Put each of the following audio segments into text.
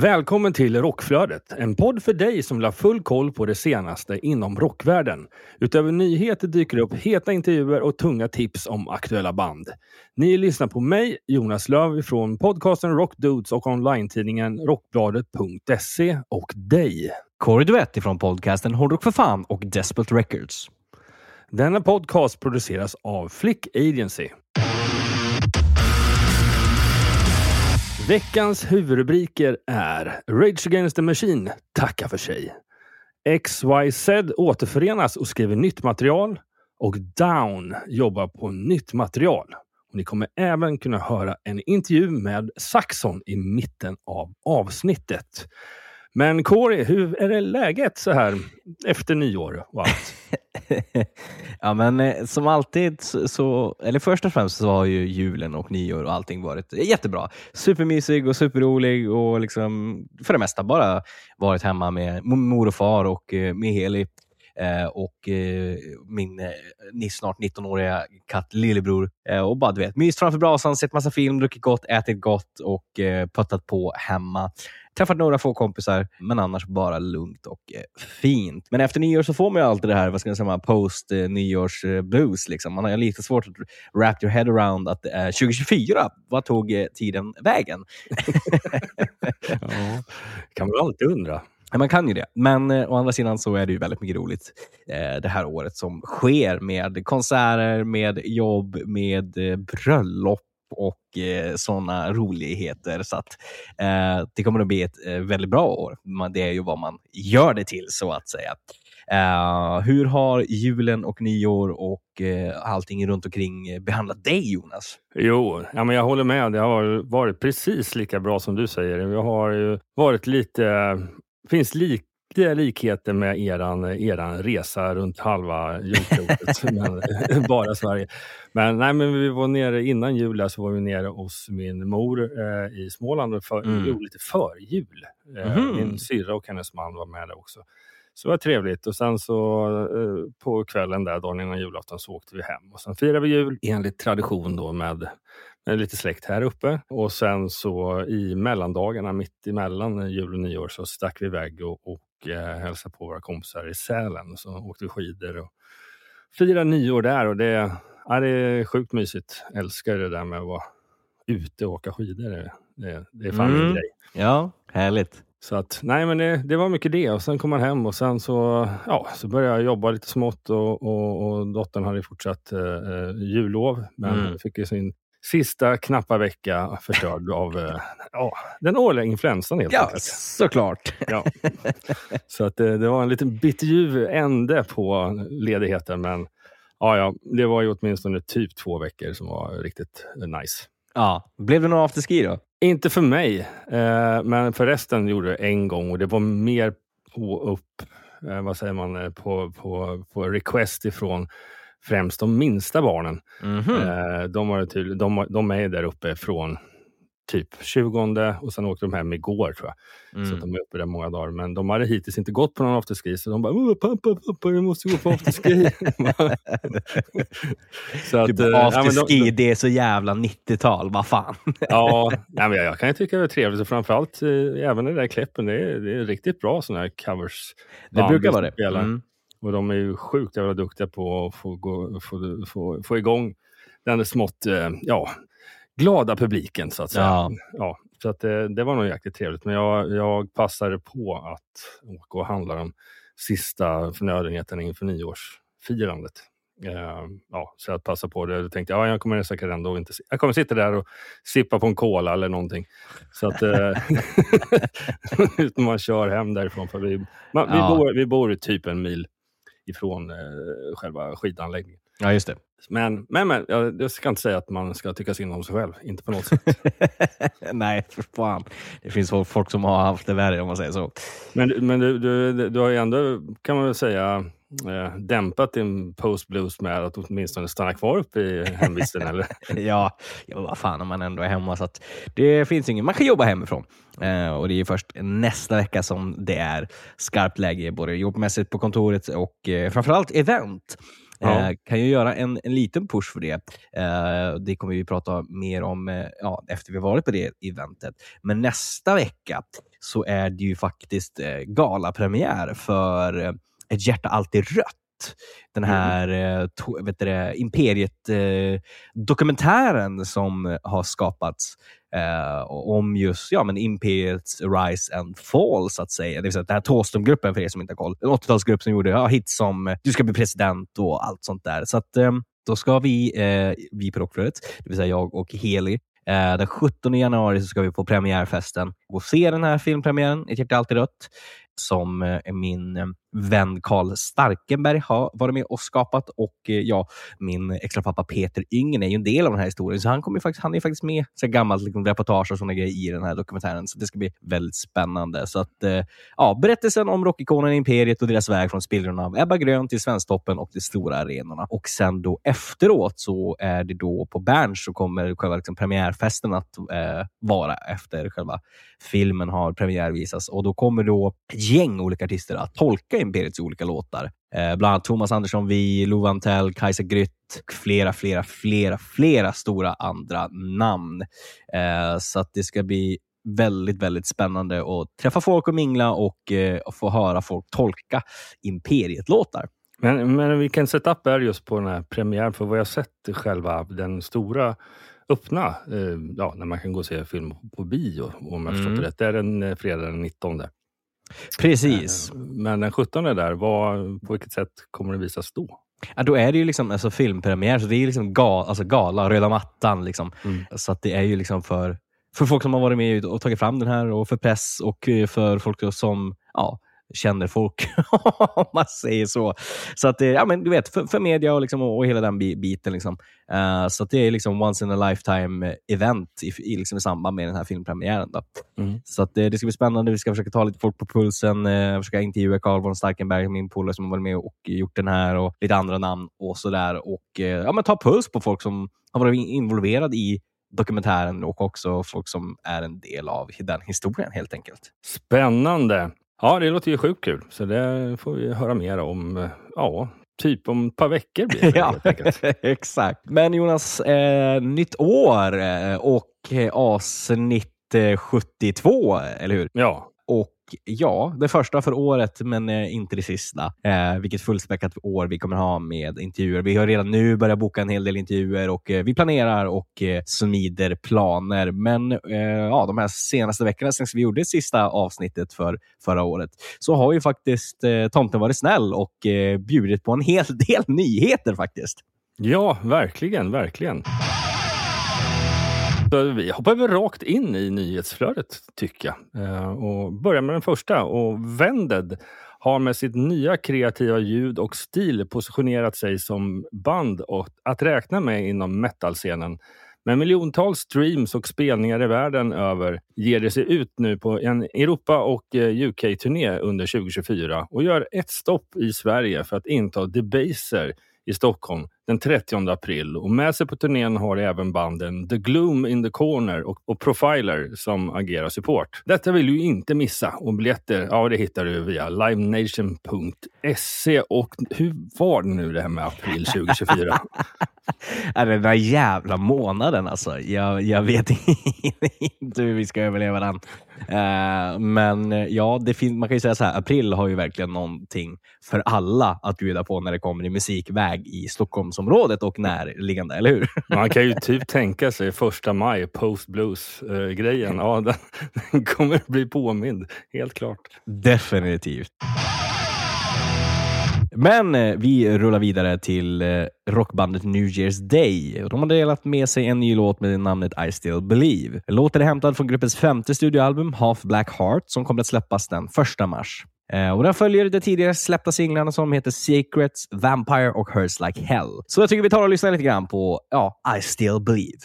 Välkommen till Rockflödet, en podd för dig som vill ha full koll på det senaste inom rockvärlden. Utöver nyheter dyker det upp heta intervjuer och tunga tips om aktuella band. Ni lyssnar på mig, Jonas Löv från podcasten Rockdudes och online-tidningen rockbladet.se och dig. Corey Duett ifrån podcasten Hårdrock för fan och Desperate Records. Denna podcast produceras av Flick Agency. Veckans huvudrubriker är Rage Against the Machine tackar för sig. XYZ återförenas och skriver nytt material och Down jobbar på nytt material. Och ni kommer även kunna höra en intervju med Saxon i mitten av avsnittet. Men Kåre, hur är det läget så här efter nyår och allt? ja, men eh, som alltid, så, eller först och främst så har ju julen och nyår och allting varit jättebra. Supermysig och superrolig och liksom för det mesta bara varit hemma med mor och far och eh, med Heli eh, och min snart 19-åriga katt lillebror. Och bara du vet, myst framför brasan, sett massa film, druckit gott, ätit gott och puttat på hemma. Träffat några få kompisar, men annars bara lugnt och eh, fint. Men efter nyår så får man ju alltid det här, vad ska jag säga, post eh, nyårs eh, blues. Liksom. Man har lite svårt att wrap your head around att det är 2024. Vad tog eh, tiden vägen? ja, kan man alltid undra. Man kan ju det, men eh, å andra sidan så är det ju väldigt mycket roligt eh, det här året som sker med konserter, med jobb, med eh, bröllop och eh, sådana roligheter. Så att, eh, det kommer att bli ett eh, väldigt bra år. Man, det är ju vad man gör det till så att säga. Eh, hur har julen och nyår och eh, allting runt omkring behandlat dig Jonas? Jo, ja, men jag håller med. Det har varit precis lika bra som du säger. Jag har ju varit lite... finns lika likheter med eran, eran resa runt halva jordklotet, men bara Sverige. Men, nej, men vi var nere innan jul, så var vi nere hos min mor eh, i Småland och för, Mm. gjorde lite förjul. Eh, Mhm. Min syrra och hennes man var med där också. Så det var trevligt och sen så eh, på kvällen där, dagen innan julafton, så åkte vi hem. Och sen firade vi jul enligt tradition då med lite släkt här uppe. Och sen så i mellandagarna, mitt emellan jul och nyår, så stack vi iväg och, och eh, hälsade på våra kompisar i Sälen. Så åkte vi skidor och firade nyår där. Och det, ja, det är sjukt mysigt. Älskar det där med att vara ute och åka skidor. Det, det, det är fan min Mm. grej. Ja, härligt. Så att, nej men det, det var mycket det och sen kom man hem och sen så, ja, så började jag jobba lite smått och, och, och dottern hade fortsatt eh, eh, jullov men Mm. fick ju sin sista knappa vecka förstörd av eh, ja, den årliga influensan helt Ja, enkelt. såklart. Ja. Så att det, det var en liten bitterljuv ände på ledigheten men ja, ja, det var ju åtminstone typ två veckor som var riktigt eh, nice. Ja. Blev det någon afterski då? Inte för mig, eh, men för resten gjorde det en gång och det var mer på upp, eh, vad säger man, eh, på, på, på request ifrån främst de minsta barnen. Mhm. Eh, de, var tydlig, de, de är där uppe från typ 20 och sen åkte de hem igår tror jag. Så att Mm. de är uppe där många dagar. Men de hade hittills inte gått på någon afterski så de bara "Åh, “Pappa, pappa, vi måste gå på afterski”. så att, Typ eh, ja, men de- afterski, det är så jävla 90-tal. Vad fan. Ja, nej, men jag, jag kan tycka det är trevligt. Och framförallt eh, även den där Kleppen. Det är, det är riktigt bra sådana här covers. Det brukar vara det. Mm. Och de är ju sjukt jävla duktiga på att få, gå, få, få, få igång den smått eh, ja, glada publiken så att säga. Ja. Ja, så att, eh, det var nog jäkligt trevligt. Men jag, jag passade på att åka och handla de sista förnödenheterna inför nyårsfirandet. Eh, ja, så jag passade på det. Då tänkte jag, ja, jag kommer säkert ändå inte... Jag kommer sitta där och sippa på en cola eller någonting. Så att... Utan man kör hem därifrån. För vi, man, vi, Ja. bor, vi bor typ en mil ifrån eh, själva skidanläggningen. Ja, just det. Men, men, men jag, jag ska inte säga att man ska tycka synd om sig själv. Inte på något sätt. Nej, för fan. Det finns folk som har haft det värre om man säger så. Men, men du, du, du har ju ändå, kan man väl säga, eh, dämpat din post-blues med att åtminstone stanna kvar uppe i hemvisten? eller? ja, ja, vad fan om man ändå är hemma. Så det finns ingen, man kan jobba hemifrån. Eh, och Det är först nästa vecka som det är skarpt läge, både jobbmässigt på kontoret och eh, framförallt event. Ja. Eh, kan ju göra en, en liten push för det. Eh, det kommer vi prata mer om eh, ja, efter vi varit på det eventet. Men nästa vecka så är det ju faktiskt galapremiär för Ett hjärta alltid rött. Den här eh, to- vet det, Imperiet-dokumentären som har skapats eh, om just ja, men Imperiets rise and fall, så att säga. Det vill säga den här Thåström-gruppen, för er som inte har koll. En 80-talsgrupp som gjorde ja, hits som eh, Du ska bli president och allt sånt där. Så att, eh, då ska vi, eh, vi på Rockflödet, det vill säga jag och Heli, eh, den 17 januari så ska vi på premiärfesten och se den här filmpremiären, Ett hjärta alltid rött, som eh, min eh, vän Karl Starkenberg har varit med och skapat. Och eh, ja, min extra pappa Peter Yngen är ju en del av den här historien, så han, kommer ju faktiskt, han är faktiskt med så gammalt liksom, reportage och sådana grejer i den här dokumentären. Så det ska bli väldigt spännande. Så att, eh, ja, berättelsen om rockikonen Imperiet och deras väg från spillrorna av Ebba Grön till Svensktoppen och de stora arenorna. Och sen då efteråt så är det då på Berns så kommer själva liksom, premiärfesten att eh, vara efter själva filmen har premiärvisats. Och då kommer då ett gäng olika artister att tolka Imperiets olika låtar. Eh, bland annat Thomas Andersson Vi, Lou Antell, Kajsa Grytt, flera, flera, flera, flera stora andra namn. Eh, så att det ska bli väldigt, väldigt spännande att träffa folk och mingla och, eh, och få höra folk tolka Imperiet-låtar. Men, men vilken setup är just på den här premiären? För vad jag sett själva den stora öppna, eh, ja, när man kan gå och se film på bio, om jag förstått Mm. det rätt. Det är den eh, fredag den 19. Precis. Eh, Men den 17 där, vad, på vilket sätt kommer det visas då? Ja, då är det ju liksom alltså, filmpremiär, så det är liksom ga, alltså, gala, röda mattan. Liksom. Mm. Så att det är ju liksom för, för folk som har varit med och tagit fram den här och för press och eh, för folk som ja, känner folk, om man säger så. Så att det, ja, men du vet, för, för media och, liksom, och, hela den bi- biten. Liksom. Eh, så det är liksom once in a lifetime event i, i, liksom, i samband med den här filmpremiären. Då. Mm. Så att, eh, det ska bli spännande. Vi ska försöka ta lite folk på pulsen. Eh, försöka intervjua Carl von Starkenberg, min polare som har varit med och gjort den här och lite andra namn och sådär. Och eh, ja, men ta puls på folk som har varit involverade i dokumentären och också folk som är en del av den historien helt enkelt. Spännande! Ja, det låter ju sjukt kul. Så det får vi höra mer om, eh, ja, typ om ett par veckor blir det Ja, exakt. Men Jonas, eh, nytt år eh, och eh, avsnitt eh, 72, eller hur? Ja, och ja, det första för året, men eh, inte det sista. Eh, vilket fullspäckat år vi kommer ha med intervjuer. Vi har redan nu börjat boka en hel del intervjuer och eh, vi planerar och eh, smider planer. Men eh, ja, de här senaste veckorna sen vi gjorde sista avsnittet för förra året så har ju faktiskt eh, tomten varit snäll och eh, bjudit på en hel del nyheter faktiskt. ja verkligen, verkligen. Så vi hoppar väl rakt in i nyhetsflödet, tycker jag. Eh, och börjar med den första. Och Vended har med sitt nya kreativa ljud och stil positionerat sig som band och att räkna med inom metalscenen. Med miljontals streams och spelningar i världen över ger det sig ut nu på en Europa och eh, UK-turné under 2024 och gör ett stopp i Sverige för att inta Debaser i Stockholm den 30 april. Och med sig på turnén har även banden The Gloom in the Corner och, och Profiler som agerar support. Detta vill du inte missa och biljetter, ja det hittar du via livenation.se. Och hur var det nu det här med april 2024? Är den där jävla månaden alltså. Jag, jag vet inte hur vi ska överleva den. Eh, men eh, ja, det fin- man kan ju säga så här. April har ju verkligen någonting för alla att bjuda på när det kommer i musikväg i Stockholm. Stockholmsområdet och närliggande, eller hur? Man kan ju typ tänka sig första maj, post blues-grejen. Ja, den, den kommer bli påmind, helt klart. Definitivt. Men eh, vi rullar vidare till eh, rockbandet New Year's Day. De har delat med sig en ny låt med namnet I still believe. Låten är hämtad från gruppens femte studioalbum Half Black Heart som kommer att släppas den 1 mars. Eh, och den följer de tidigare släppta singlarna som heter Secrets, Vampire och Hurts Like Hell. Så jag tycker vi tar och lyssnar lite grann på ja, I still believe.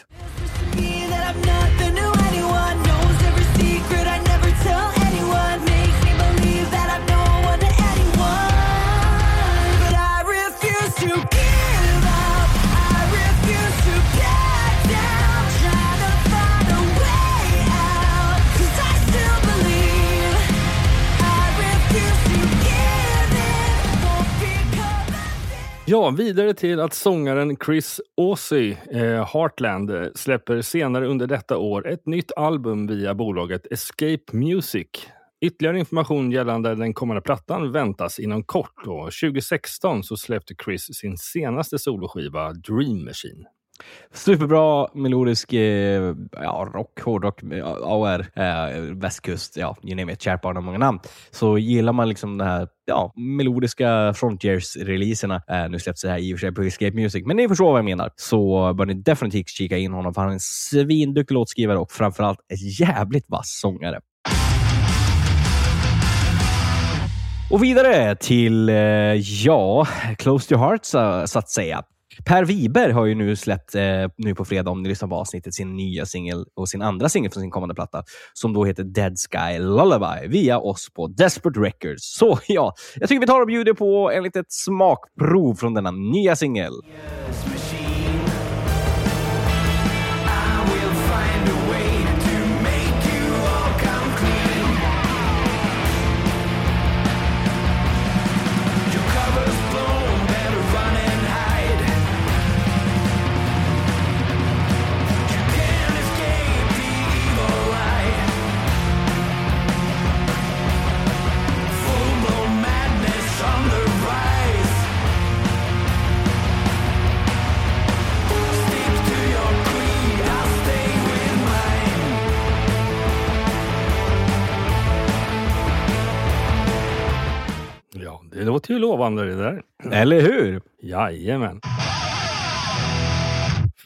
Ja, vidare till att sångaren Chris Aussie, eh, Heartland, eh, släpper senare under detta år ett nytt album via bolaget Escape Music. Ytterligare information gällande den kommande plattan väntas inom kort. Och 2016 så släppte Chris sin senaste soloskiva Dream Machine. Superbra melodisk eh, ja, rock, hårdrock, eh, AR, AOR, eh, västkust, ja, you name it, kärt barn har många namn. Så gillar man liksom det här ja, melodiska Frontiers-releaserna, eh, nu släpps det här i och för sig på Escape Music, men ni förstår vad jag menar, så bör ni definitivt kika in honom, för han är en svinduktig låtskrivare och framförallt ett jävligt vass sångare. Och vidare till, eh, ja, Close to Heart så, så att säga. Per Wiberg har ju nu släppt, eh, nu på fredag, om ni lyssnar på avsnittet, sin nya singel och sin andra singel från sin kommande platta, som då heter Dead Sky Lullaby, via oss på Desperate Records. Så ja, jag tycker vi tar och bjuder på en litet smakprov från denna nya singel. Yes, låter ju lovande det där. Eller hur? Jajamän.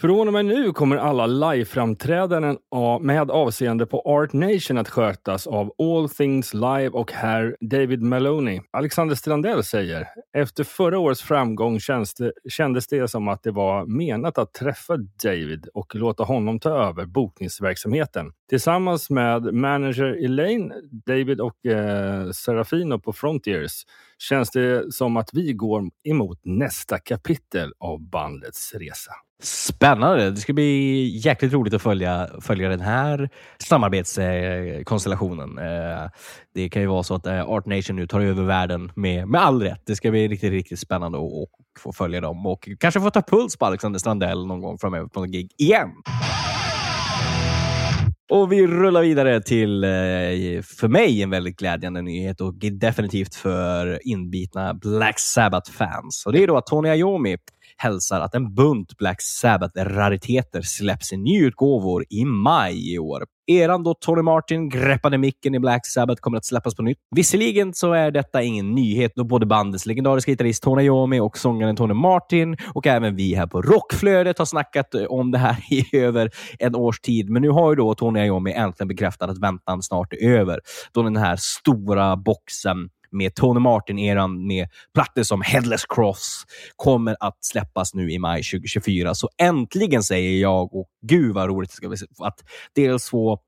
Från och med nu kommer alla liveframträdanden med avseende på Art Nation att skötas av All Things Live och herr David Maloney. Alexander Strandell säger, efter förra årets framgång känns det, kändes det som att det var menat att träffa David och låta honom ta över bokningsverksamheten. Tillsammans med manager Elaine, David och eh, Serafino på Frontiers känns det som att vi går emot nästa kapitel av bandets resa. Spännande! Det ska bli jäkligt roligt att följa, följa den här samarbetskonstellationen. Eh, det kan ju vara så att eh, Art Nation nu tar över världen med, med all rätt. Det ska bli riktigt, riktigt spännande att få följa dem och kanske få ta puls på Alexander Strandell någon gång framöver på något gig igen. Och vi rullar vidare till, eh, för mig, en väldigt glädjande nyhet och definitivt för inbitna Black Sabbath-fans. Och Det är då att Tony Iommi hälsar att en bunt Black Sabbath-rariteter släpps i nyutgåvor i maj i år. Eran då Tony Martin greppade micken i Black Sabbath kommer att släppas på nytt. Visserligen så är detta ingen nyhet då både bandets legendariska gitarrist Tony Iommi och sångaren Tony Martin och även vi här på Rockflödet har snackat eh, om det här i över en års tid. Men nu har ju då Tony Iommi äntligen bekräftat att väntan snart är över. Då den här stora boxen med Tony Martin-eran med plattor som Headless Cross kommer att släppas nu i maj 2024. Så äntligen säger jag, och gud vad roligt det ska bli, att dels få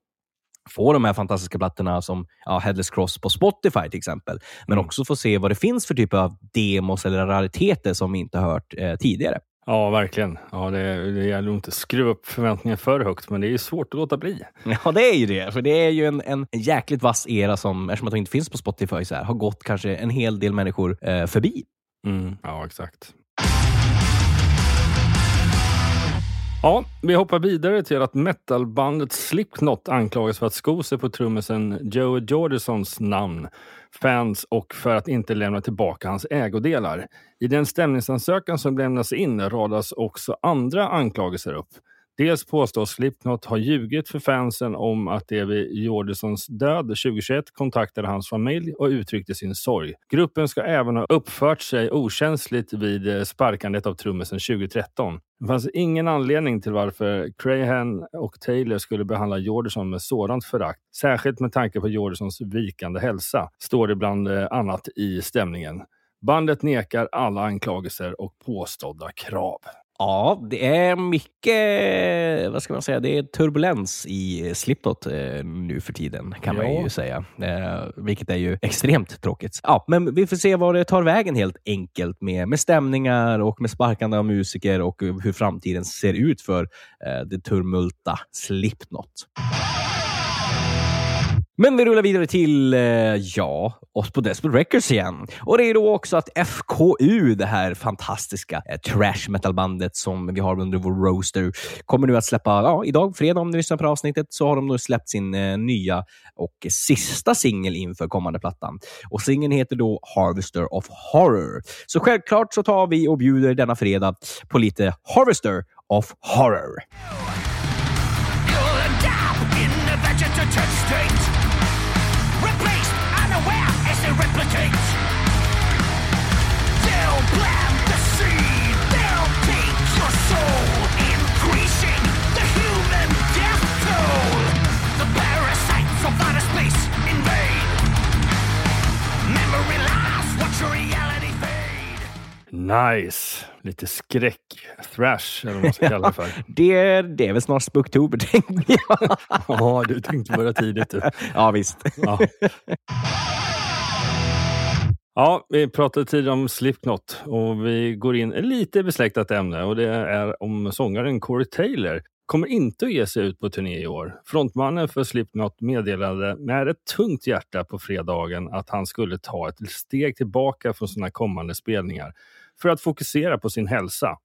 få de här fantastiska plattorna som ja, Headless Cross på Spotify till exempel. Men också få se vad det finns för typ av demos eller rariteter som vi inte hört eh, tidigare. Ja, verkligen. Ja, det, det gäller att inte skruva upp förväntningarna för högt, men det är ju svårt att låta bli. Ja, det är ju det. För det är ju en, en jäkligt vass era som, eftersom att de inte finns på Spotify, så här, har gått kanske en hel del människor eh, förbi. Mm, ja, exakt. Ja, vi hoppar vidare till att metalbandet Slipknot anklagas för att sko sig på trummisen Joe Jordisons namn, fans och för att inte lämna tillbaka hans ägodelar. I den stämningsansökan som lämnas in radas också andra anklagelser upp. Dels påstås Slipknot ha ljugit för fansen om att de vid Jordisons död 2021 kontaktade hans familj och uttryckte sin sorg. Gruppen ska även ha uppfört sig okänsligt vid eh, sparkandet av trummisen 2013. Det fanns ingen anledning till varför Crahan och Taylor skulle behandla Jordison med sådant förakt, särskilt med tanke på Jordisons vikande hälsa, står det bland eh, annat i stämningen. Bandet nekar alla anklagelser och påstådda krav. Ja, det är mycket, vad ska man säga, det är turbulens i Slipknot eh, nu för tiden kan man Ja. ju säga. Eh, vilket är ju extremt tråkigt. Ja, men vi får se vad det tar vägen helt enkelt med, med stämningar och med sparkande av musiker och hur framtiden ser ut för eh, det turmulta Slipknot. Men vi rullar vidare till, eh, ja, oss på Desperate Records igen. Och det är då också att FKU, det här fantastiska eh, trash metal-bandet som vi har under vår roaster, kommer nu att släppa, ja, idag, fredag om ni lyssnar på avsnittet, så har de nu släppt sin eh, nya och sista singel inför kommande plattan. Och singeln heter då Harvester of Horror. Så självklart så tar vi och bjuder denna fredag på lite Harvester of Horror. You'll end up in a vegetative state, replicate. They'll plant the seed, they'll take your soul, increasing the human death toll. The parasite from outer space invade. Memory loss, watch your reality fade. Nice! Lite skräck. Thrash, eller vad man ska kalla det för. Det, det är väl snart Spooktober, tänker jag. Ja, du tänkte börja tidigt du. ja, visst. Ja. Ja, vi pratade tidigare om Slipknot och vi går in i ett lite besläktat ämne och det är om sångaren Corey Taylor kommer inte att ge sig ut på turné i år. Frontmannen för Slipknot meddelade med ett tungt hjärta på fredagen att han skulle ta ett steg tillbaka från sina kommande spelningar för att fokusera på sin hälsa.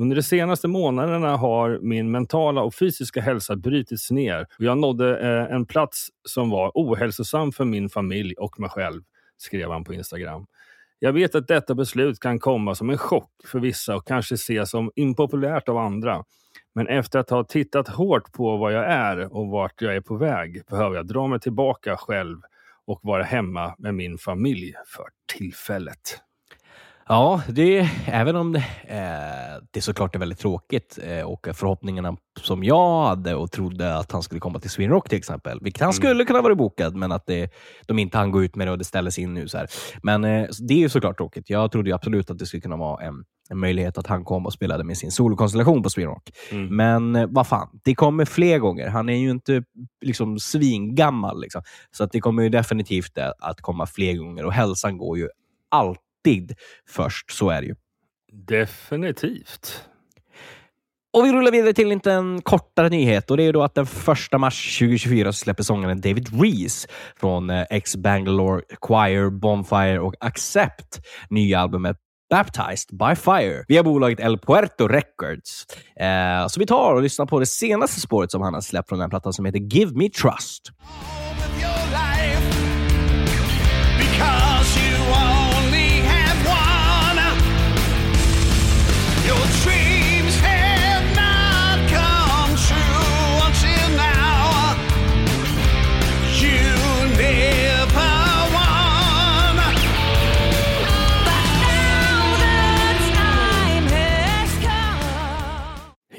Under de senaste månaderna har min mentala och fysiska hälsa brutits ner och jag nådde eh, en plats som var ohälsosam för min familj och mig själv, skrev han på Instagram. Jag vet att detta beslut kan komma som en chock för vissa och kanske ses som impopulärt av andra. Men efter att ha tittat hårt på vad jag är och vart jag är på väg behöver jag dra mig tillbaka själv och vara hemma med min familj för tillfället. Ja, det, även om det, eh, det såklart är väldigt tråkigt eh, och förhoppningarna som jag hade och trodde att han skulle komma till Sweden Rock till exempel, vilket han skulle kunna vara bokad, men att det, de inte hann gå ut med det och det ställdes in nu. Så här. Men eh, det är ju såklart tråkigt. Jag trodde ju absolut att det skulle kunna vara en, en möjlighet att han kom och spelade med sin solokonstellation på Sweden Rock. Mm. Men eh, vad fan, det kommer fler gånger. Han är ju inte liksom svingammal. Liksom. Så att det kommer ju definitivt eh, att komma fler gånger och hälsan går ju alltid först. Så är det ju. Definitivt. Och vi rullar vidare till en liten kortare nyhet och det är då att den 1 mars 2024 så släpper sångaren David Reese från eh, X Bangalore Choir, Bonfire och Accept nya albumet Baptized by Fire via bolaget El Puerto Records. Eh, så vi tar och lyssnar på det senaste spåret som han har släppt från den plattan som heter Give Me Trust.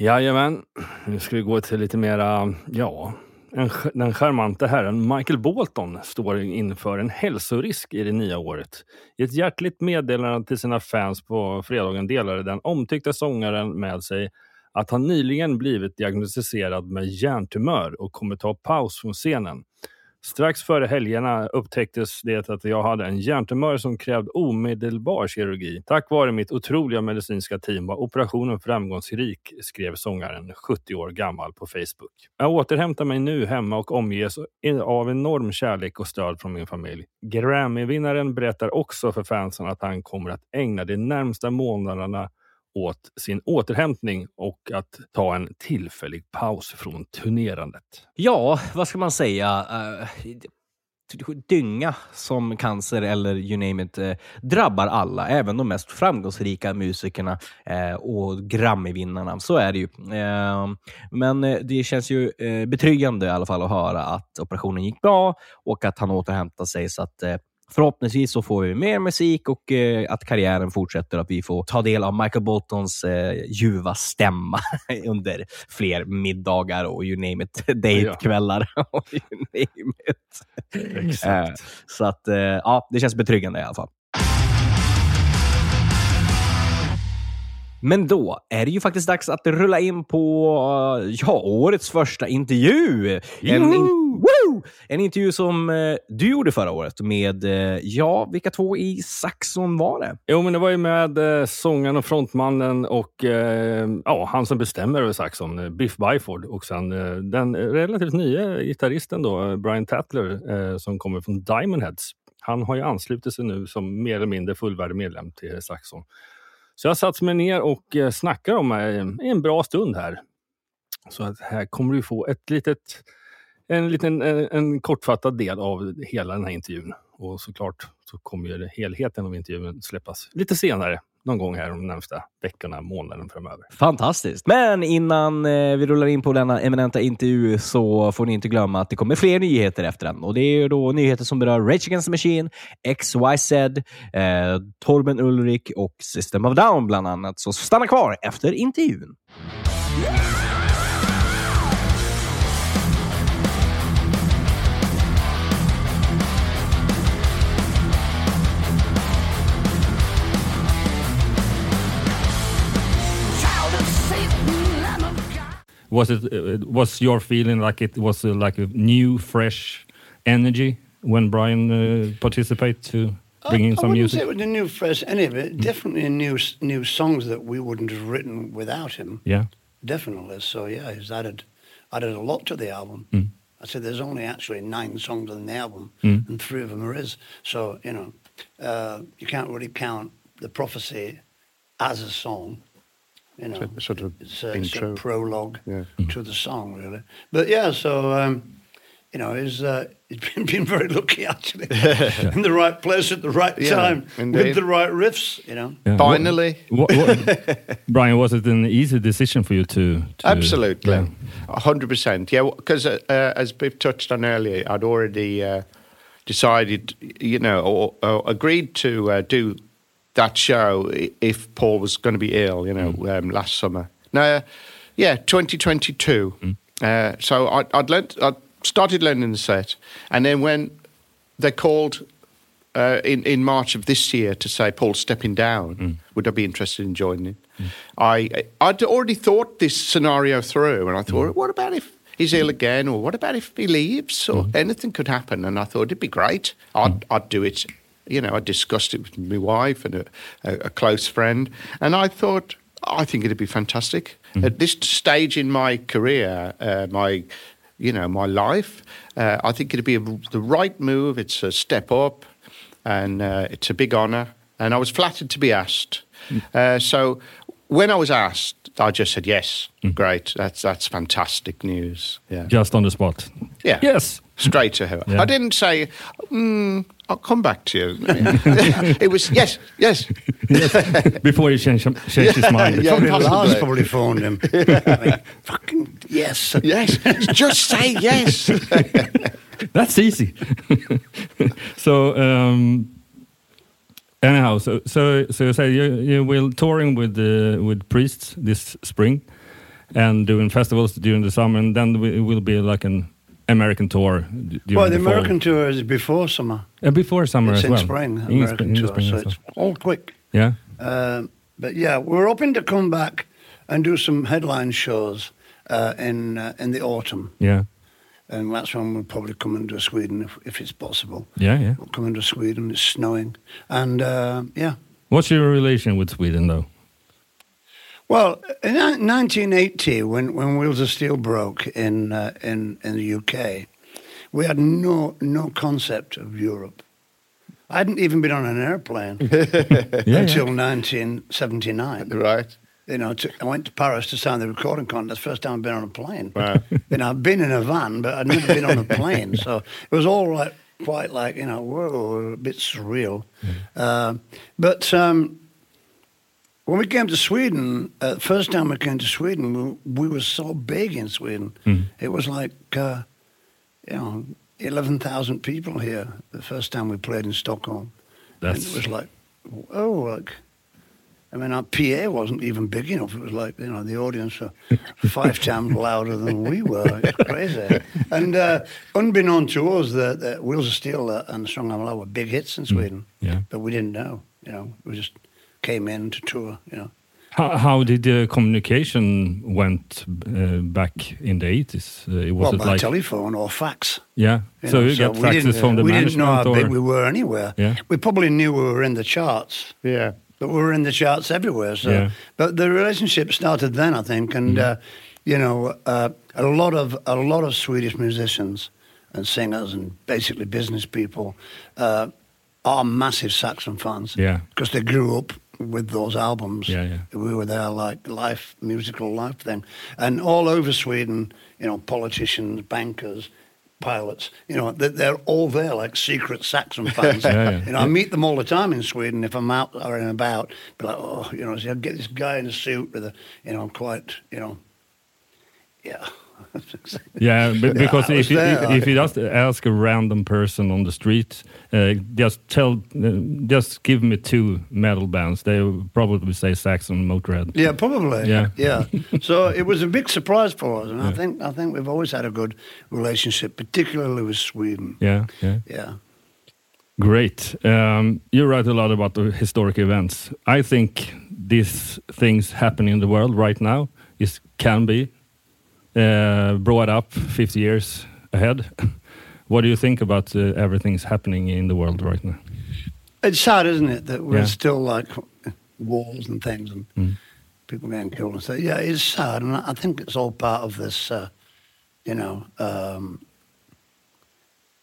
Jajamän, nu ska vi gå till lite mera, ja, en, den charmante herren Michael Bolton står inför en hälsorisk i det nya året. I ett hjärtligt meddelande till sina fans på fredagen delade den omtyckta sångaren med sig att han nyligen blivit diagnostiserad med hjärntumör och kommer ta paus från scenen. Strax före helgerna upptäcktes det att jag hade en hjärntumör som krävde omedelbar kirurgi. Tack vare mitt otroliga medicinska team var operationen framgångsrik, skrev sångaren 70 år gammal på Facebook. Jag återhämtar mig nu hemma och omges av enorm kärlek och stöd från min familj. Grammy-vinnaren berättar också för fansen att han kommer att ägna de närmsta månaderna åt sin återhämtning och att ta en tillfällig paus från turnerandet. Ja, vad ska man säga? Uh, dynga som cancer eller you name it eh, drabbar alla, även de mest framgångsrika musikerna eh, och Grammy-vinnarna. Så är det ju. Eh, men eh, det känns ju eh, betryggande i alla fall att höra att operationen gick bra och att han återhämtar sig så att Förhoppningsvis så får vi mer musik och eh, att karriären fortsätter att vi får ta del av Michael Boltons eh, ljuva stämma under fler middagar och you name it, dejtkvällar. och you name it. Exakt. Eh, så att, eh, ja, det känns betryggande i alla fall. Men då är det ju faktiskt dags att rulla in på eh, ja, årets första intervju. En, in! En intervju som eh, du gjorde förra året med, eh, ja, vilka två i Saxon var det? Jo, men det var ju med eh, sångaren och frontmannen och eh, ja, han som bestämmer över Saxon, eh, Biff Byford. Och sen eh, den relativt nya gitarristen då, eh, Brian Tatler, eh, som kommer från Diamond Heads. Han har ju anslutit sig nu som mer eller mindre fullvärdig medlem till Saxon. Så jag satte satt mig ner och snackade snackar om eh, en bra stund här. Så att här kommer du få ett litet, en liten en, en kortfattad del av hela den här intervjun. Och såklart så kommer ju helheten av intervjun släppas lite senare. Någon gång här de närmsta veckorna, månaden framöver. Fantastiskt. Men innan eh, vi rullar in på denna eminenta intervju så får ni inte glömma att det kommer fler nyheter efter den. Och Det är ju då nyheter som berör Rage Against the Machine, XYZ, eh, Torben Ulrik och System of Down bland annat. Så stanna kvar efter intervjun. Was it uh, was your feeling like it was uh, like a new, fresh energy when Brian uh, participate to bring in I some wouldn't music? say it was a new fresh any of it. Definitely new new songs that we wouldn't have written without him. Yeah. Definitely. So yeah, he's added added a lot to the album. Mm. I said there's only actually nine songs on the album, Mm. and three of them are his. So you know, uh, you can't really count the prophecy as a song. You know, So- sort of it's, a, it's a prologue Yeah. to the song, really. But yeah, so um, you know, he's uh, he's been, been very lucky actually, in the right place at the right Yeah, time indeed. with the right riffs. You know. Yeah. Finally. What, what, Brian, was it an easy decision for you to? to Absolutely, a hundred percent. Yeah, because uh, uh, as Biff touched on earlier, I'd already uh, decided, you know, or, or agreed to uh, do that show if Paul was going to be ill, you know, um, last summer. No, uh, yeah, 2022. Uh, so I, I'd learnt, I started learning the set, and then when they called uh, in in March of this year to say Paul's stepping down. Would I be interested in joining? I I'd already thought this scenario through, and I thought, what about if he's ill again, or what about if he leaves, or anything could happen? And I thought it'd be great. I'd I'd do it. You know, I discussed it with my wife and a, a, a close friend, and I thought. I think it'd be fantastic at this stage in my career, uh, my you know my life. Uh, I think it'd be a, the right move. It's a step up and uh, it's a big honour. And I was flattered to be asked. Uh, so when I was asked, I just said yes. Great, that's that's fantastic news. Yeah, Just on the spot. yeah, Yes. straight to her. Yeah. I didn't say, mm, "I'll come back to you." it was yes, yes. Before you change, change his mind. Yeah, Probably Lars probably phoned him. I mean, fucking yes. Yes, just say yes. That's easy. so um, anyhow, so so so you say you you will touring with the with priests this spring, and doing festivals during the summer, and then it will be like an American tour. During Well, the fall. American tour is before summer. Uh, before summer it's as in well. spring, In American spring- in tour, spring so well. it's all quick. Yeah. Um, but yeah, we're hoping to come back and do some headline shows uh, in uh, in the autumn, Yeah. And that's when we'll probably come into Sweden if, if it's possible. Yeah. Yeah. We'll come into Sweden. It's snowing, and uh, yeah. What's your relation with Sweden, though? Well, in ni- 1980, when, when Wheels of Steel broke in uh, in in the UK, we had no no concept of Europe. I hadn't even been on an airplane Yeah. until 1979. right. You know, to, I went to Paris to sign the recording contract. First time I've been on a plane. Wow. You know, I've been in a van, but I'd never been on a plane. So it was all like quite like you know, whoa, a bit surreal. Uh, but um, when we came to Sweden, uh, first time we came to Sweden, we, we were so big in Sweden. It was like uh, you know, eleven thousand people here the first time we played in Stockholm. And it was like, oh, like. I mean, our PA wasn't even big enough. It was like, you know, the audience were five times louder than we were. It's crazy. And uh, unbeknown to us, the, the Wheels of Steel uh, and Strong Arm Love were big hits in Sweden. yeah. But we didn't know. You know, we just came in to tour, you know. How, how did the communication went uh, back in the eighties? Uh, was well, it by like telephone or fax. Yeah. You so know, you we taxes didn't- from the we didn't know how big we were anywhere. Yeah. We probably knew we were in the charts. Yeah. We were in the charts everywhere. So, Yeah. but the relationship started then, I think, and uh, you know, uh, a lot of a lot of Swedish musicians and singers and basically business people uh, are massive Saxon fans. Yeah. because they grew up with those albums. Yeah, yeah. We were there like life musical life thing, and all over Sweden, you know, politicians, bankers. Pilots, you know, they're, they're all there like secret Saxon fans. Yeah, yeah. You know, I meet them all the time in Sweden. If I'm out or and about, be like, oh, you know, so I get this guy in a suit with a, you know, I'm quite, you know, yeah. Yeah, because was if you, if you just ask a random person on the street, uh, just tell, uh, just give me two metal bands, they will probably say Saxon, Motorhead. Yeah, probably. Yeah. yeah. So it was a big surprise for us, and I think I think we've always had a good relationship, particularly with Sweden. Yeah, yeah. Yeah. Great. Um, you write a lot about the historic events. I think these things happening in the world right now is can be brought up 50 years ahead. what do you think about uh, everything's happening in the world right now? It's sad, isn't it, that we're Yeah. still like wars and things and Mm. people getting killed and stuff. Yeah, it's sad, and I think it's all part of this. Uh, you know, um,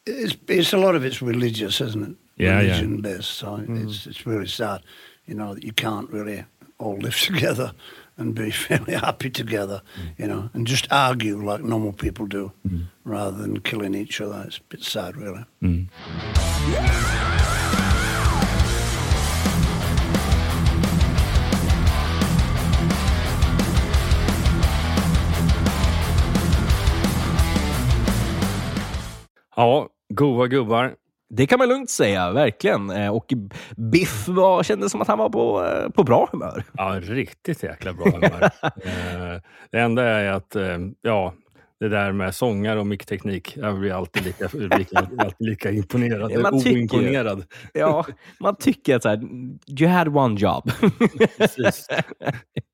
it's it's a lot of it's religious, isn't it? Yeah, yeah. religion based. So it's it's really sad. You know that you can't really all live together and be fairly happy together. You know, and just argue like normal people do, rather than killing each other. It's a bit sad, really. Mm. Ja, goa gubbar. Det kan man lugnt säga, verkligen. Eh, Och Biff var, kändes som att han var på, eh, på bra humör. Ja, riktigt jäkla bra humör. Eh, det enda är att, ja, det där med sångar och mickteknik, jag blir alltid lika, lika, alltid lika imponerad. Ja, man oimponerad. Ja, man tycker att så här, you had one job. Precis.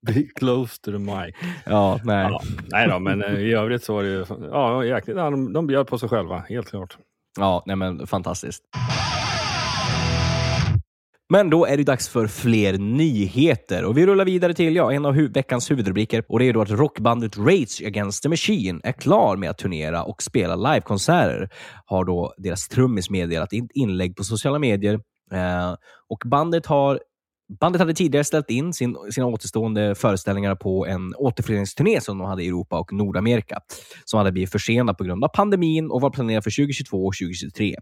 Be close to the mic. ja, nej. Ja, nej då, men i övrigt så var det ju, ja, jäkligt, de bjöd på sig själva, helt klart. Ja, nej men fantastiskt. Men då är det dags för fler nyheter och vi rullar vidare till ja, en av hu- veckans huvudrubriker och det är då att rockbandet Rage Against the Machine är klar med att turnera och spela livekonserter, har då deras trummis meddelat i ett inlägg på sociala medier. Eh, och bandet har Bandet hade tidigare ställt in sin, sina återstående föreställningar på en återföreningsturné som de hade i Europa och Nordamerika, som hade blivit försenad på grund av pandemin och var planerad för 2022 och 2023.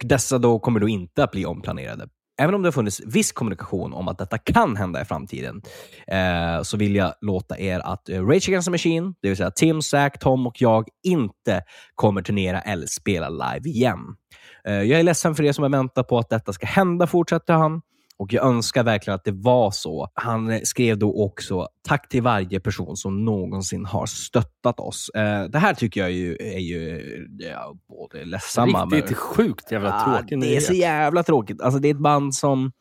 Dessa då kommer då inte att bli omplanerade. Även om det har funnits viss kommunikation om att detta kan hända i framtiden, eh, så vill jag låta er att eh, Rage Against the Machine, det vill säga Tim, Zack, Tom och jag, inte kommer turnera eller spela live igen. Eh, jag är ledsen för er som har väntat på att detta ska hända, fortsätter han. Och jag önskar verkligen att det var så. Han skrev då också tack till varje person som någonsin har stöttat oss. Eh, det här tycker jag ju, är ju ja, både ledsamma... Riktigt men- sjukt jävla Ah, tråkig Det är så jävla tråkigt. Alltså, det är ett band som...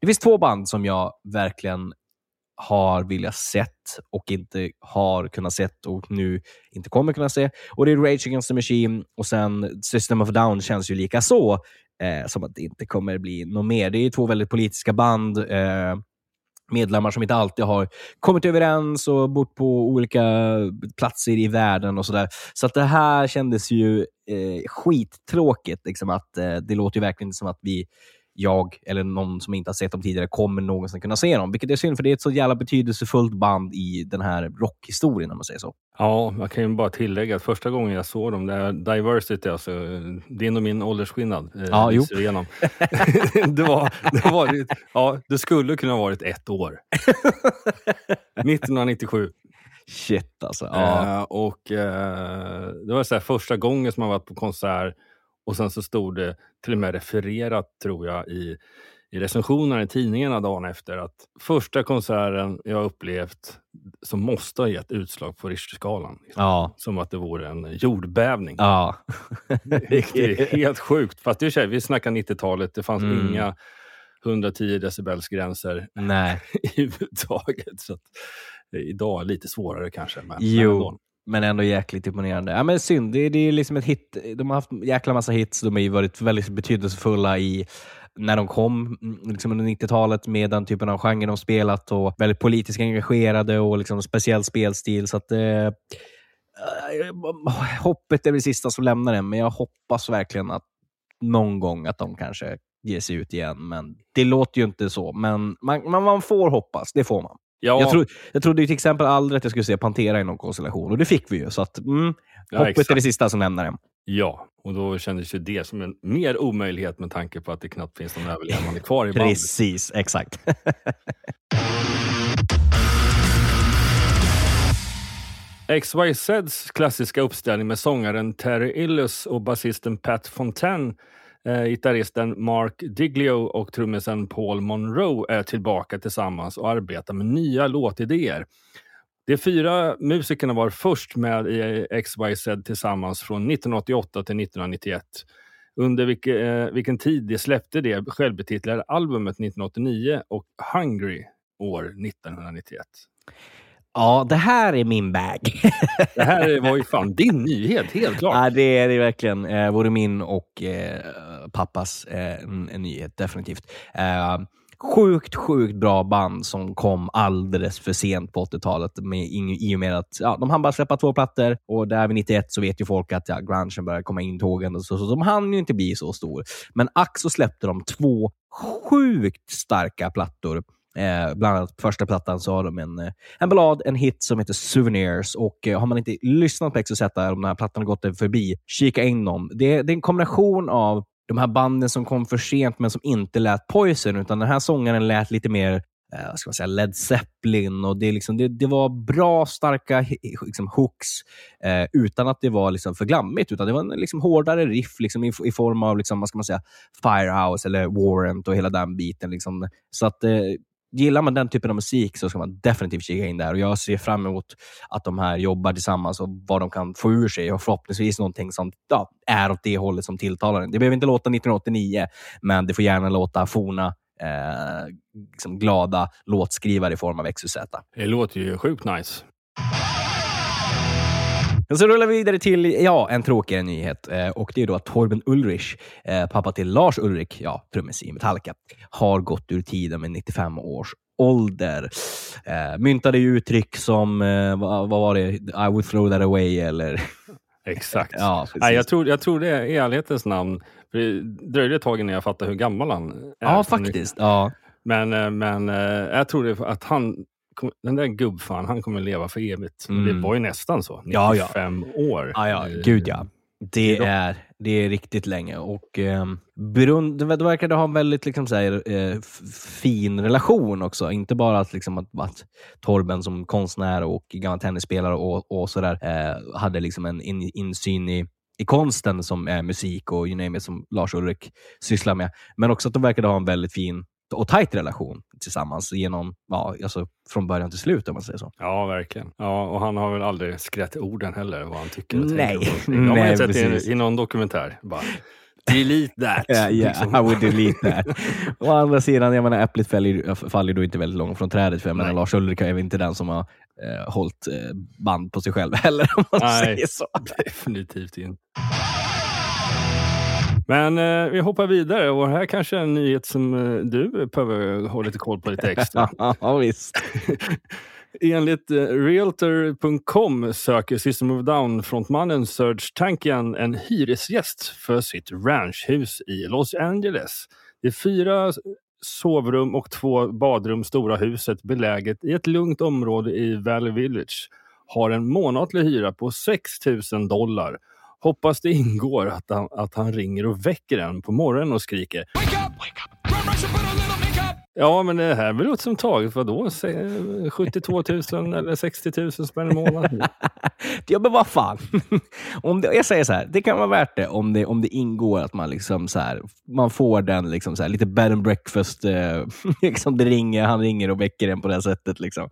Det finns två band som jag verkligen har velat sett och inte har kunnat sett och nu inte kommer kunna se. Och Det är Rage Against the Machine och sen System of Down känns ju lika så eh, som att det inte kommer bli något mer. Det är ju två väldigt politiska band. Eh, medlemmar som inte alltid har kommit överens och bott på olika platser i världen och sådär. Så att det här kändes ju eh, skittråkigt. Liksom att, eh, det låter ju verkligen som att vi, jag eller någon som inte har sett dem tidigare kommer någonsin kunna se dem. Vilket är synd, för det är ett så jävla betydelsefullt band i den här rockhistorien, om man säger så. Ja, jag kan ju bara tillägga att första gången jag såg dem, det är Diversity, alltså din och min åldersskillnad. eh, Ja, jo. Igenom. det, var, det, var, ja, det skulle kunna ha varit ett år. 1997. Shit alltså. Ja. Eh, och eh, Det var så här första gången som man varit på konsert och sen så stod det till och med refererat, tror jag, i, i recensionerna i tidningarna dagen efter att första konserten jag upplevt som måste ha gett utslag på Richterskalan. Ja. Som att det vore en jordbävning. Ja. Det är helt sjukt. Fast så här, vi snackar 90-talet, det fanns Mm. inga 110 decibels gränser Nej. i huvudtaget. Så att, eh, idag är lite svårare kanske. Men, men Jo. ändå men ändå jäkligt imponerande. Ja, men synd, det, det är liksom ett hit. De har haft jäkla massa hits. De har ju varit väldigt betydelsefulla i när de kom mm, liksom under 90-talet med den typen av genre de spelat och väldigt politiskt engagerade och liksom speciell spelstil. Så att, eh, eh hoppet är det sista som lämnar den, men jag hoppas verkligen att någon gång att de kanske ger sig ut igen. Men det låter ju inte så. Men man, man, man får hoppas, det får man. Ja. Jag, tro, jag trodde ju till exempel aldrig att jag skulle se Pantera i någon konstellation och det fick vi ju. Så att, mm, Ja, hoppet är exakt. det sista som lämnar den. Ja, och då kändes ju det som en mer omöjlighet med tanke på att det knappt finns någon överlevande kvar i bandet. Precis, exakt. XYZs klassiska uppställning med sångaren Terry Illus och basisten Pat Fontaine, eh, gitarristen Mark Diglio och trummisen Paul Monroe är tillbaka tillsammans och arbetar med nya låtidéer. De fyra musikerna var först med i XYZ tillsammans från 1988 till 1991. Under vilke, eh, vilken tid de släppte det självbetitlade albumet 1989 och Hungry år 1991. Ja, det här är min bag. Det här var ju fan din nyhet, helt klart. Ja, det är det verkligen. Eh, både min och eh, pappas eh, en, en nyhet, definitivt. Eh, sjukt, sjukt bra band som kom alldeles för sent på 80-talet med, i, i och med att ja, de hann bara släppa två plattor och där vid 91 så vet ju folk att ja, grungen börjar komma in tågen och så, så de hann ju inte bli så stor. Men ack så släppte de två sjukt starka plattor. Eh, bland annat på första plattan så har de en, eh, en ballad, en hit som heter Souvenirs. Och eh, har man inte lyssnat på XYZ om den här plattan har gått en förbi, kika in dem. Det, det är en kombination av de här banden som kom för sent men som inte lät Poison, utan den här sångaren lät lite mer eh, vad ska man säga, Led Zeppelin. Och det, liksom, det, det var bra, starka liksom, hooks eh, utan att det var liksom för glammigt. Utan det var en liksom, hårdare riff liksom, i, i form av liksom, vad ska man säga, Firehouse eller Warrant och hela den biten. Liksom. Så att eh, Gillar man den typen av musik så ska man definitivt kika in där. Och Jag ser fram emot att de här jobbar tillsammans och vad de kan få ur sig. Och förhoppningsvis någonting som ja, är åt det hållet som tilltalar en. Det behöver inte låta 1989, men det får gärna låta forna, eh, liksom glada låtskrivare i form av XYZ. Det låter ju sjukt nice. Men så rullar vi vidare till ja, en tråkigare nyhet. Eh, och Det är då att Torben Ulrich, eh, pappa till Lars Ulrich, ja, trummis i Metallica, har gått ur tiden med 95 års ålder. Eh, myntade ju uttryck som, vad, var det, I would throw that away eller... Exakt. ja. Nej, jag, tror, jag tror det är i ärlighetens namn. För det dröjde ett tag innan jag fattade hur gammal han är. ja, faktiskt. Ja. Men, men jag tror att han, den där gubbfan, han kommer leva för evigt. Mm. Det var ju nästan så. 95 Ja, ja. år. Ja, ja, Eh, gud ja. Det är det är riktigt länge. Och eh, Brun, det, det verkade ha en väldigt liksom, så här, eh, fin relation också. Inte bara att, liksom, att, att Torben som konstnär och gammal tennisspelare och, och sådär eh, hade liksom en in, insyn i, i konsten som är musik och you name it, som Lars Ulrik sysslar med. Men också att de verkade ha en väldigt fin och tajt relation tillsammans genom, ja, alltså från början till slut om man säger så. Ja, verkligen. Ja, och han har väl aldrig skrätt orden heller, vad han tycker och Nej. tänker. på. Det har sett i, i någon dokumentär. Bara, delete that. Ja, ja, Liksom. I would delete that. Å andra sidan, jag menar, äpplet faller, faller då inte väldigt långt från trädet. För jag menar, Lars Ulrika är väl inte den som har eh, hållit eh, band på sig själv heller, om man Nej, säger så. definitivt inte. Men eh, vi hoppar vidare och här kanske är en nyhet som eh, du behöver ha lite koll på lite extra. ja, visst. Enligt eh, Realtor.com söker System of a Down-frontmannen Serge Tankian en hyresgäst för sitt ranchhus i Los Angeles. Det är fyra sovrum och två badrum stora huset beläget i ett lugnt område i Valley Village har en månatlig hyra på 6 000 dollar. Hoppas det ingår att han, att han ringer och väcker en på morgonen och skriker Ja, men det här låter som taget. Vadå? Se- 72 000 eller 60 000 spänn i månaden? Ja, men vad fan. om det, jag säger så här, det kan vara värt det om det, om det ingår att man liksom så här, man får den liksom så här, lite bed and breakfast. Eh, liksom det ringer, han ringer och väcker en på det sättet. Liksom.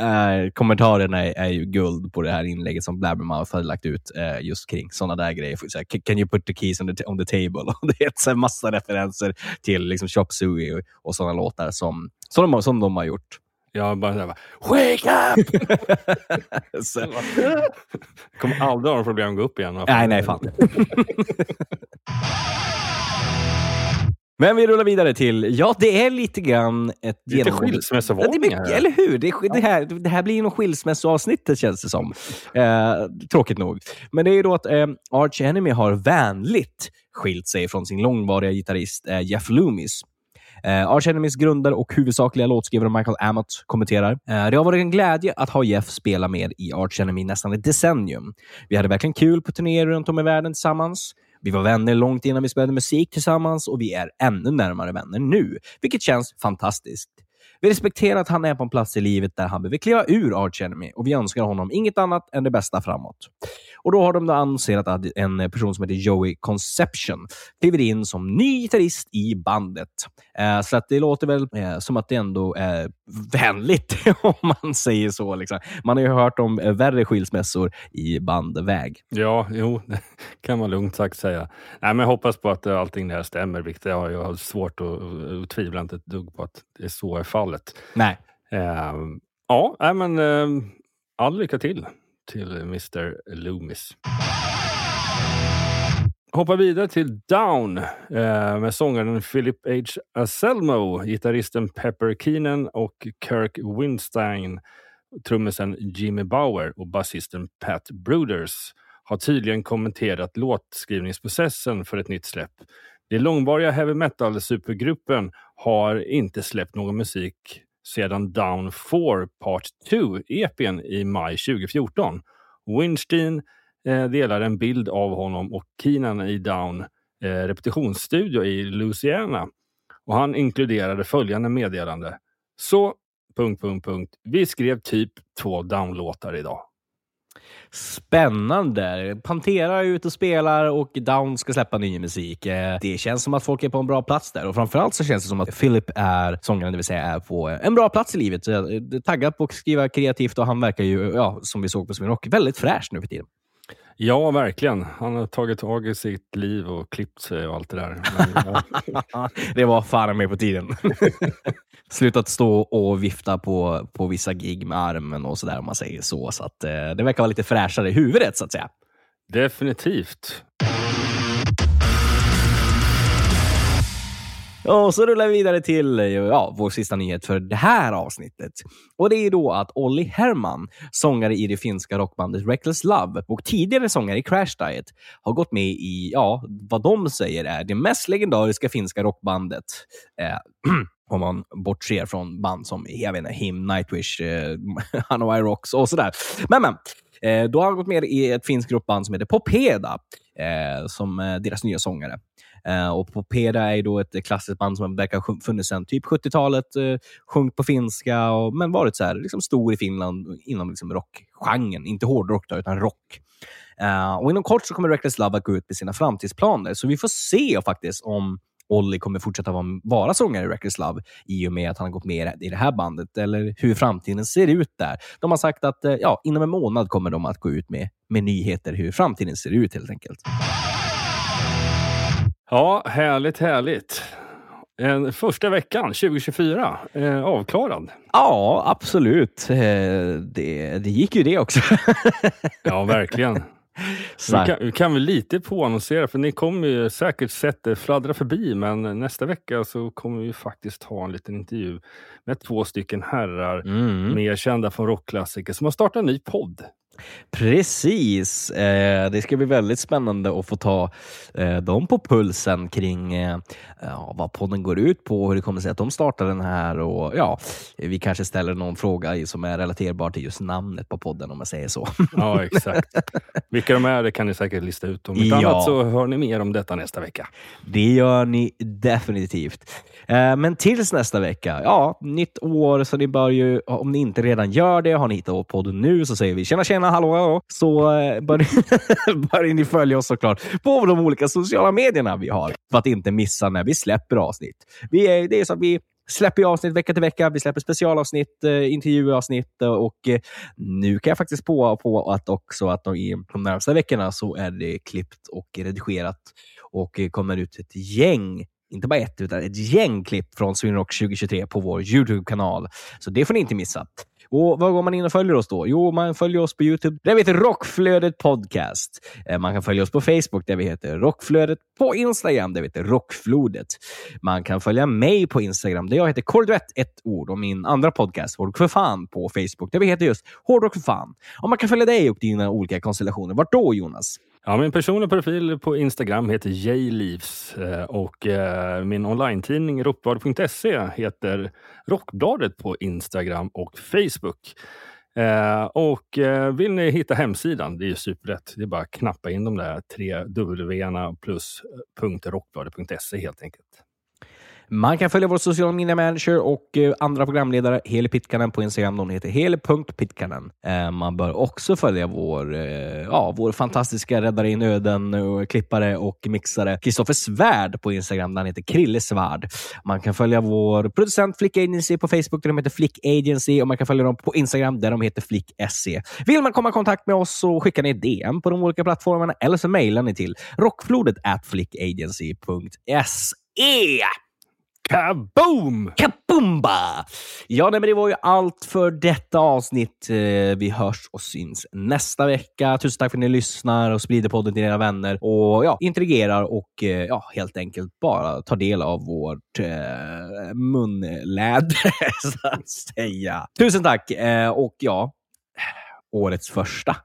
Eh, kommentarerna är, är ju guld på det här inlägget som Blabbermouth hade lagt ut eh, just kring sådana där grejer. Så här, "Can- you put the keys on the, on the table? Det är här massa referenser till liksom Chop Suey och, och sådana låtar som, som, de, har- som de har gjort. Jag bara, så här, bara Wake up! Så- Jag kommer aldrig ha några problem att gå upp igen. Nej, nej, fan. Men vi rullar vidare till, ja det är lite grann ett Lite skilsmässovarningar Ja. Eller hur? Det, det, här, det här blir nog skilsmässoavsnittet känns det som. Eh, tråkigt nog. Men det är ju då att eh, Arch Enemy har vänligt skilt sig från sin långvariga gitarrist eh, Jeff Loomis. Eh, Arch Enemys grundare och huvudsakliga låtskrivare Michael Amott kommenterar. Eh, det har varit en glädje att ha Jeff spela med i Arch Enemy nästan ett decennium. Vi hade verkligen kul på turnéer runt om i världen tillsammans. Vi var vänner långt innan vi spelade musik tillsammans och vi är ännu närmare vänner nu, vilket känns fantastiskt. Vi respekterar att han är på en plats i livet där han behöver kliva ur Arch Enemy och vi önskar honom inget annat än det bästa framåt. Och då har de då annonserat att en person som heter Joey Conception kliver in som ny gitarrist i bandet. Eh, så att det låter väl eh, som att det ändå är vänligt, om man säger så. Liksom. Man har ju hört om eh, värre skilsmässor i bandväg. Ja, jo, det kan man lugnt sagt säga. Nej, men jag hoppas på att eh, allting det här stämmer, vilket jag har, jag har svårt att att tvivla inte ett dugg på att det är så är fallet. Nej. Ehm, ja, nej, men ehm, all lycka till till Mr Loomis. Hoppa vidare till Down eh, med sångaren Philip H. Anselmo, gitarristen Pepper Keenan och Kirk Winstein, trummisen Jimmy Bauer och basisten Pat Bruders har tydligen kommenterat låtskrivningsprocessen för ett nytt släpp. Den långvariga heavy metal-supergruppen har inte släppt någon musik sedan Down 4 Part 2, EPn, i maj 2014. Winstein eh, delar en bild av honom och Keenan i Down eh, repetitionsstudio i Louisiana. Och han inkluderade följande meddelande. Så, punkt, punkt, punkt. Vi skrev typ två Down-låtar idag. Spännande! Pantera är ute och spelar och Down ska släppa ny musik. Eh, det känns som att folk är på en bra plats där och framförallt så känns det som att Philip är sångaren, det vill säga är på en bra plats i livet. Taggad på att skriva kreativt och han verkar ju, ja, som vi såg på Sweden Rock, väldigt fräsch nu för tiden. Ja, verkligen. Han har tagit tag i sitt liv och klippt sig och allt det där. Men, ja. det var fan med på tiden. Slutat stå och vifta på, på vissa gig med armen och sådär om man säger så. Så att, eh, det verkar vara lite fräschare i huvudet så att säga. Definitivt. Och så rullar vi vidare till eh, ja, vår sista nyhet för det här avsnittet. Och Det är då att Olli Herman, sångare i det finska rockbandet Reckless Love och tidigare sångare i Crash Diet, har gått med i ja, vad de säger är det mest legendariska finska rockbandet. Eh, om man bortser från band som jag vet inte, Him, Nightwish, eh, Hanoi Rocks och sådär. Men, men. Eh, då har han gått med i ett finskt rockband som heter Popeda, eh, som eh, deras nya sångare. Eh, och Popeda är ju då ett klassiskt band som verkar ha funnits sedan typ 70-talet. Eh, sjungit på finska, och, men varit så här, liksom stor i Finland inom liksom rockgenren. Inte hårdrock, då, utan rock. Eh, och inom kort så kommer Reckless Love att gå ut med sina framtidsplaner. Så vi får se faktiskt om Olli kommer fortsätta vara, vara sångare i Reckless Love i och med att han har gått med i det här bandet, eller hur framtiden ser ut där. De har sagt att eh, ja, inom en månad kommer de att gå ut med, med nyheter hur framtiden ser ut helt enkelt. Ja, härligt, härligt. En första veckan 2024, eh, avklarad. Ja, absolut. Eh, Det, det gick ju det också. Ja, verkligen. Vi kan, vi kan väl lite påannonsera, för ni kommer ju säkert sett det fladdra förbi, men nästa vecka så kommer vi faktiskt ha en liten intervju med två stycken herrar, Mm. mer kända från rockklassiker, som har startat en ny podd. Precis. Eh, det ska bli väldigt spännande att få ta eh, dem på pulsen kring eh, vad podden går ut på, hur det kommer sig att de startar den här och ja, vi kanske ställer någon fråga som är relaterbar till just namnet på podden om jag säger så. Ja, exakt. Vilka de är det kan ni säkert lista ut. Om inte Ja. annat så hör ni mer om detta nästa vecka. Det gör ni definitivt. Eh, men tills nästa vecka, ja, nytt år, så ni bör ju, om ni inte redan gör det, har ni hittat vår podd nu, så säger vi tjena, tjena, hallå, hallå. Så eh, bör bör, bör ni följa oss såklart på de olika sociala medierna vi har, för att inte missa när vi släpper avsnitt. Vi är, det är så att vi släpper avsnitt vecka till vecka. Vi släpper specialavsnitt, eh, intervjuavsnitt och nu kan jag faktiskt på, på att också att de, i de närmsta veckorna så är det klippt och redigerat och kommer ut ett gäng inte bara ett, utan ett gäng klipp från Swinrock 2023 på vår YouTube-kanal. Så det får ni inte missa. Och Var går man in och följer oss då? Jo, man följer oss på YouTube där vi heter Rockflödet Podcast. Eh, man kan följa oss på Facebook där vi heter Rockflödet. På Instagram där vi heter Rockflodet. Man kan följa mig på Instagram där jag heter Korduett, ett ord. Och min andra podcast, Hårdrock för fan, på Facebook där vi heter just Hårdrock för fan. Och man kan följa dig och dina olika konstellationer. Vart då, Jonas? Ja, min personliga profil på Instagram heter jleaves eh, och eh, min online-tidning rockbladet.se heter Rockbladet på Instagram och Facebook. Eh, och vill ni hitta hemsidan, det är ju superlätt. Det är bara att knappa in de där tre w plus .rockbladet.se helt enkelt. Man kan följa vår sociala media manager och eh, andra programledare, Heli Pitkanen, på Instagram. Hon heter heli.pitkanen. Eh, man bör också följa vår, eh, ja, vår fantastiska räddare i nöden, och klippare och mixare Kristoffer Svärd på Instagram. Där han heter Krille Svärd. Man kan följa vår producent Flick Agency på Facebook där de heter Flick Agency och man kan följa dem på Instagram där de heter Flick SE. Vill man komma i kontakt med oss så skickar ni ett DM på de olika plattformarna eller så mejlar ni till rockflodet at flickagency.se. Kaboom! Kaboomba! Ja, nej, men det var ju allt för detta avsnitt. Eh, vi hörs och syns nästa vecka. Tusen tack för att ni lyssnar och sprider podden till era vänner och ja, interagerar och eh, ja, helt enkelt bara tar del av vårt eh, munläder, så att säga. Tusen tack! Eh, och ja, årets första.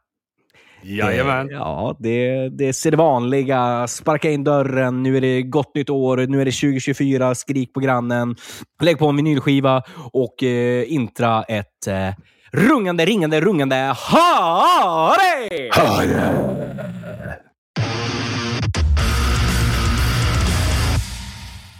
Jajamän. Eh, Ja, det, det ser det vanliga. Sparka in dörren. Nu är det gott nytt år. Nu är det 2024. Skrik på grannen. Lägg på en vinylskiva och eh, intra ett eh, rungande, ringande, rungande hare!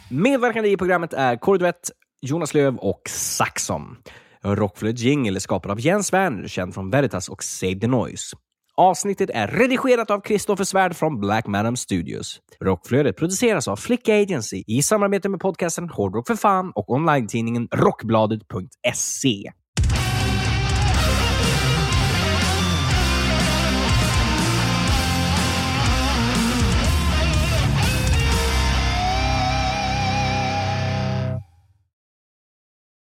Medverkande i programmet är Korduett, Jonas Löv och Saxon. Rockflöjt jingle är skapad av Jens Werner, känd från Veritas och Save the Noise. Avsnittet är redigerat av Kristoffer Svärd från Black Madam Studios. Rockflödet produceras av Flick Agency i samarbete med podcasten Hårdrock för fan och online-tidningen Rockbladet.se.